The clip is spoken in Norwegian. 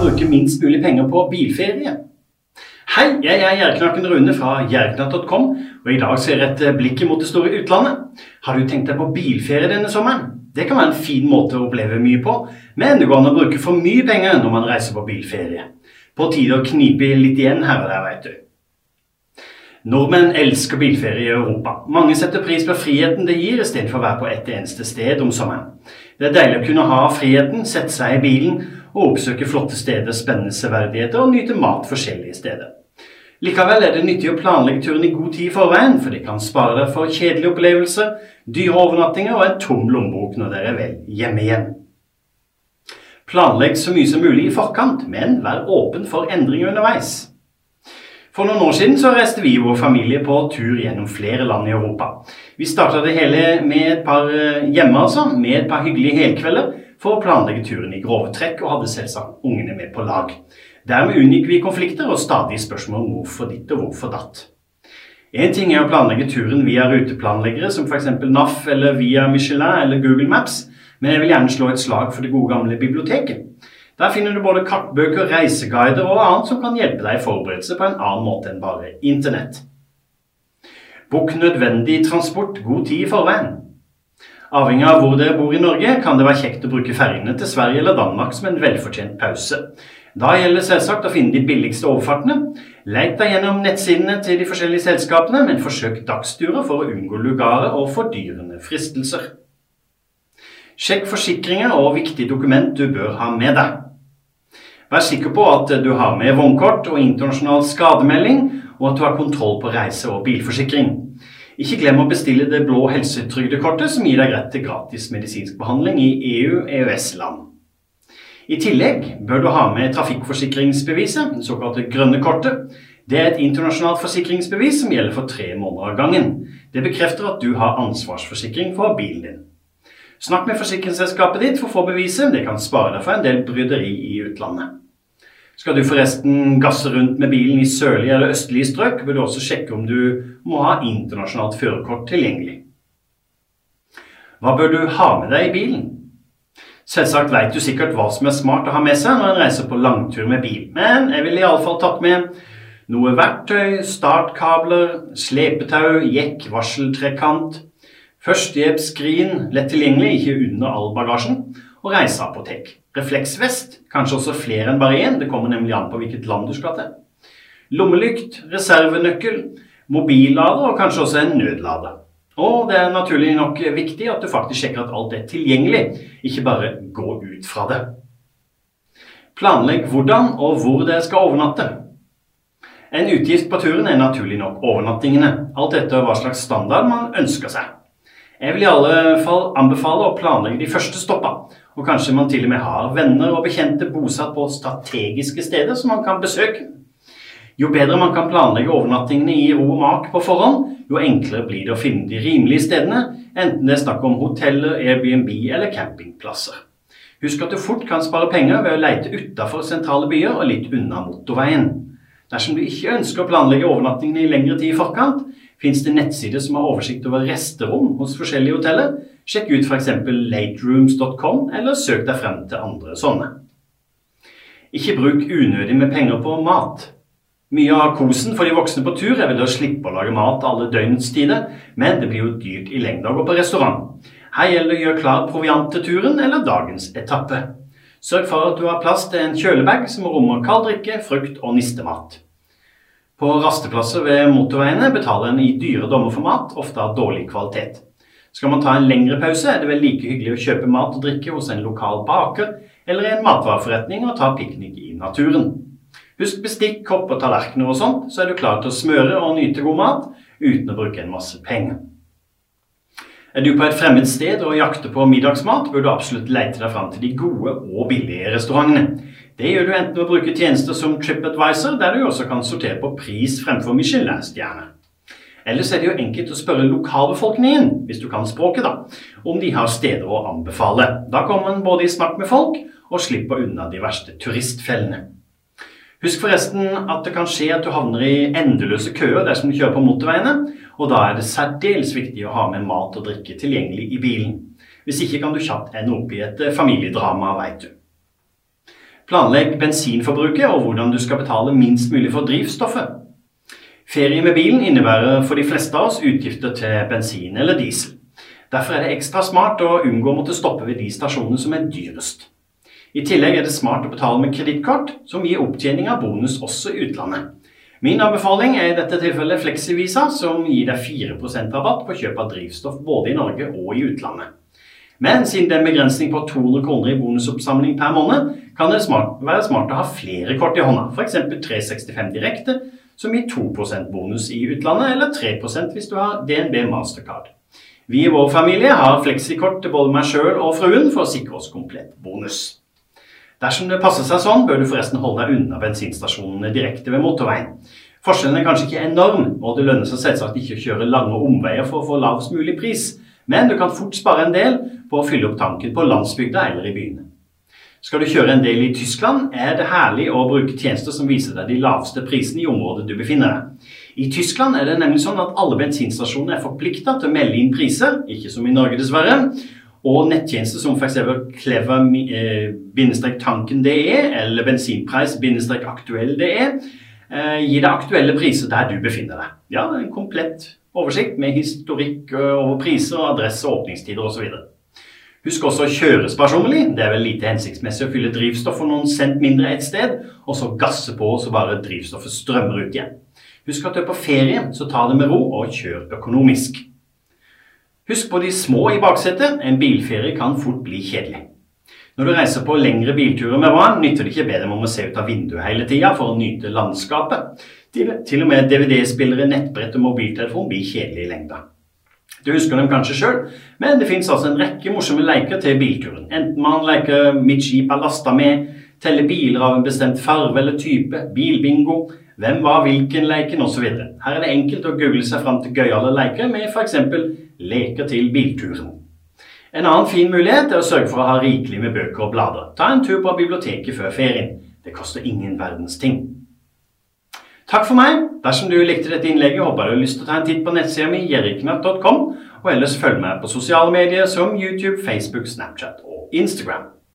bruke minst mulig penger på bilferie? Hei, jeg er Gjerknakken Rune fra gjerknatt.com, og i dag ser jeg et blikk mot det store utlandet. Har du tenkt deg på bilferie denne sommeren? Det kan være en fin måte å oppleve mye på, men det går an å bruke for mye penger når man reiser på bilferie. På tide å knipe litt igjen her og der, veit du. Nordmenn elsker bilferie i Europa. Mange setter pris på friheten det gir, istedenfor å være på ett eneste sted om sommeren. Det er deilig å kunne ha friheten, sette seg i bilen og oppsøke flotte steder, spennende severdigheter og nyte mat forskjellige steder. Likevel er det nyttig å planlegge turen i god tid i forveien, for det kan spare deg for kjedelige opplevelser, dyre overnattinger og en tom lommebok når dere er vel hjemme igjen. Planlegg så mye som mulig i forkant, men vær åpen for endringer underveis. For noen år siden så reiste vi og vår familie på tur gjennom flere land i Europa. Vi starta det hele med et par eh, hjemme, altså, med et par hyggelige helkvelder for å planlegge turen i grove trekk, og hadde selvsagt ungene med på lag. Dermed unngikk vi konflikter og stadig spørsmål om hvorfor ditt og hvorfor datt. Én ting er å planlegge turen via ruteplanleggere som f.eks. NAF eller via Michelin eller Google Maps, men jeg vil gjerne slå et slag for det gode gamle biblioteket. Der finner du både kartbøker, reiseguider og annet som kan hjelpe deg i forberedelse på en annen måte enn bare Internett. Bukk nødvendig transport god tid i forveien. Avhengig av hvor dere bor i Norge, kan det være kjekt å bruke ferjene til Sverige eller Danmark som en velfortjent pause. Da gjelder det selvsagt å finne de billigste overfartene. Leit deg gjennom nettsidene til de forskjellige selskapene, men forsøk dagsturer for å unngå lugarer og fordyrende fristelser. Sjekk forsikringer og viktige dokument du bør ha med deg. Vær sikker på at du har med vognkort og internasjonal skademelding, og at du har kontroll på reise- og bilforsikring. Ikke glem å bestille det blå helsetrygdekortet som gir deg rett til gratis medisinsk behandling i EU-EØS-land. I tillegg bør du ha med trafikkforsikringsbeviset, det såkalte grønne kortet. Det er et internasjonalt forsikringsbevis som gjelder for tre måneder av gangen. Det bekrefter at du har ansvarsforsikring for bilen din. Snakk med forsikringsselskapet ditt for å få beviset. Det kan spare deg for en del bryderi i utlandet. Skal du forresten gasse rundt med bilen i sørlige eller østlige strøk, bør du også sjekke om du må ha internasjonalt førerkort tilgjengelig. Hva bør du ha med deg i bilen? Selvsagt vet du sikkert hva som er smart å ha med seg når en reiser på langtur med bil, men jeg ville iallfall tatt med noe verktøy, startkabler, slepetau, jekk, varseltrekant, førstehjelpsskrin, lett tilgjengelig, ikke under all bagasjen, og reiseapotek. Refleksvest, kanskje også flere enn bare én, det kommer nemlig an på hvilket land du skal til. Lommelykt, reservenøkkel, mobillader og kanskje også en nødlader. Og det er naturlig nok viktig at du faktisk sjekker at alt er tilgjengelig, ikke bare gå ut fra det. Planlegg hvordan og hvor dere skal overnatte. En utgift på turen er naturlig nok overnattingene, alt etter hva slags standard man ønsker seg. Jeg vil i alle fall anbefale å planlegge de første stoppene, og kanskje man til og med har venner og bekjente bosatt på strategiske steder som man kan besøke. Jo bedre man kan planlegge overnattingene i ro og mak på forhånd, jo enklere blir det å finne de rimelige stedene, enten det er snakk om hoteller, Airbnb eller campingplasser. Husk at du fort kan spare penger ved å leite utafor sentrale byer og litt unna motorveien. Dersom du ikke ønsker å planlegge overnattingene i lengre tid i forkant, fins det nettsider som har oversikt over resterom hos forskjellige hoteller, Sjekk ut f.eks. laterooms.com, eller søk deg frem til andre sånne. Ikke bruk unødig med penger på mat. Mye av kosen for de voksne på tur er vel å slippe å lage mat alle døgnets tider, men det blir jo dyrt i lengda å gå på restaurant. Her gjelder det å gjøre klar proviant til turen eller dagens etappe. Sørg for at du har plass til en kjølebag som rommer kald drikke, frukt og nistemat. På rasteplasser ved motorveiene betaler en i dyre dommer for mat, ofte av dårlig kvalitet. Skal man ta en lengre pause, er det vel like hyggelig å kjøpe mat og drikke hos en lokal baker eller i en matvareforretning og ta piknik i naturen. Husk bestikk, kopp og tallerkener og sånt, så er du klar til å smøre og nyte god mat uten å bruke en masse penger. Er du på et fremmed sted og jakter på middagsmat, bør du absolutt leite deg fram til de gode og billige restaurantene. Det gjør du enten ved å bruke tjenester som TripAdvisor, der du også kan sortere på pris fremfor Michelin-stjerne. Ellers er det jo enkelt å spørre lokalbefolkningen, hvis du kan språket, da, om de har steder å anbefale. Da kommer man både i snakk med folk og slipper unna de verste turistfellene. Husk forresten at det kan skje at du havner i endeløse køer dersom du kjører på motorveiene, og da er det særdeles viktig å ha med mat og drikke tilgjengelig i bilen. Hvis ikke kan du kjapt ende opp i et familiedrama, veit du. Planlegg bensinforbruket og hvordan du skal betale minst mulig for drivstoffet. Ferie med bilen innebærer for de fleste av oss utgifter til bensin eller diesel. Derfor er det ekstra smart å unngå å måtte stoppe ved de stasjonene som er dyrest. I tillegg er det smart å betale med kredittkort, som gir opptjening av bonus også i utlandet. Min anbefaling er i dette tilfellet Flexivisa, som gir deg 4% rabatt på kjøp av drivstoff både i Norge og i utlandet. Men siden det er en begrensning på 200 kroner i bonusoppsamling per måned, kan det være smart å ha flere kort i hånda, f.eks. 365 direkte, som gir 2% bonus i utlandet, eller 3% hvis du har DNB Mastercard. Vi i vår familie har fleksikort til både meg sjøl og fruen for å sikre oss komplett bonus. Dersom det passer seg sånn, bør du forresten holde deg unna bensinstasjonene direkte ved motorveien. Forskjellen er kanskje ikke enorm, og det lønner seg selvsagt ikke å kjøre lange omveier for å få lavest mulig pris, men du kan fort spare en del på å fylle opp tanken på landsbygda eller i byene. Skal du kjøre en del i Tyskland, er det herlig å bruke tjenester som viser deg de laveste prisene i området du befinner deg. I Tyskland er det nemlig sånn at alle bensinstasjoner er forplikta til å melde inn priser, ikke som i Norge dessverre, og nettjenester som f.eks. clever-tanken.de eh, eller bensinpris-aktuell.de eh, gir deg aktuelle priser der du befinner deg. Ja, En komplett oversikt med historikk over priser, adresse, åpningstider osv. Husk også å kjøre sparsommelig. Det er vel lite hensiktsmessig å fylle drivstoff for noen cent mindre et sted, og så gasse på så bare drivstoffet strømmer ut igjen. Husk at du er på ferie, så ta det med ro og kjør økonomisk. Husk på de små i baksetet. En bilferie kan fort bli kjedelig. Når du reiser på lengre bilturer med barn, nytter det ikke bedre med å se ut av vinduet hele tida for å nyte landskapet. Til, til og med DVD-spillere, nettbrett og mobiltelefon blir kjedelig i lengda. Du husker dem kanskje sjøl, men det fins altså en rekke morsomme leker til bilturen. Enten man leker 'Mitt skip er lasta med', teller biler av en bestemt farve eller type, bilbingo, hvem var hvilken-leken osv. Her er det enkelt å google seg fram til gøyale leker med f.eks. leker til bilturen. En annen fin mulighet er å sørge for å ha rikelig med bøker og blader. Ta en tur på biblioteket før ferien. Det koster ingen verdens ting. Takk for meg. Dersom du likte dette innlegget, håper du har lyst til å ta en titt på nettsida mi jerriknatt.com, og ellers følg meg på sosiale medier som YouTube, Facebook, Snapchat og Instagram.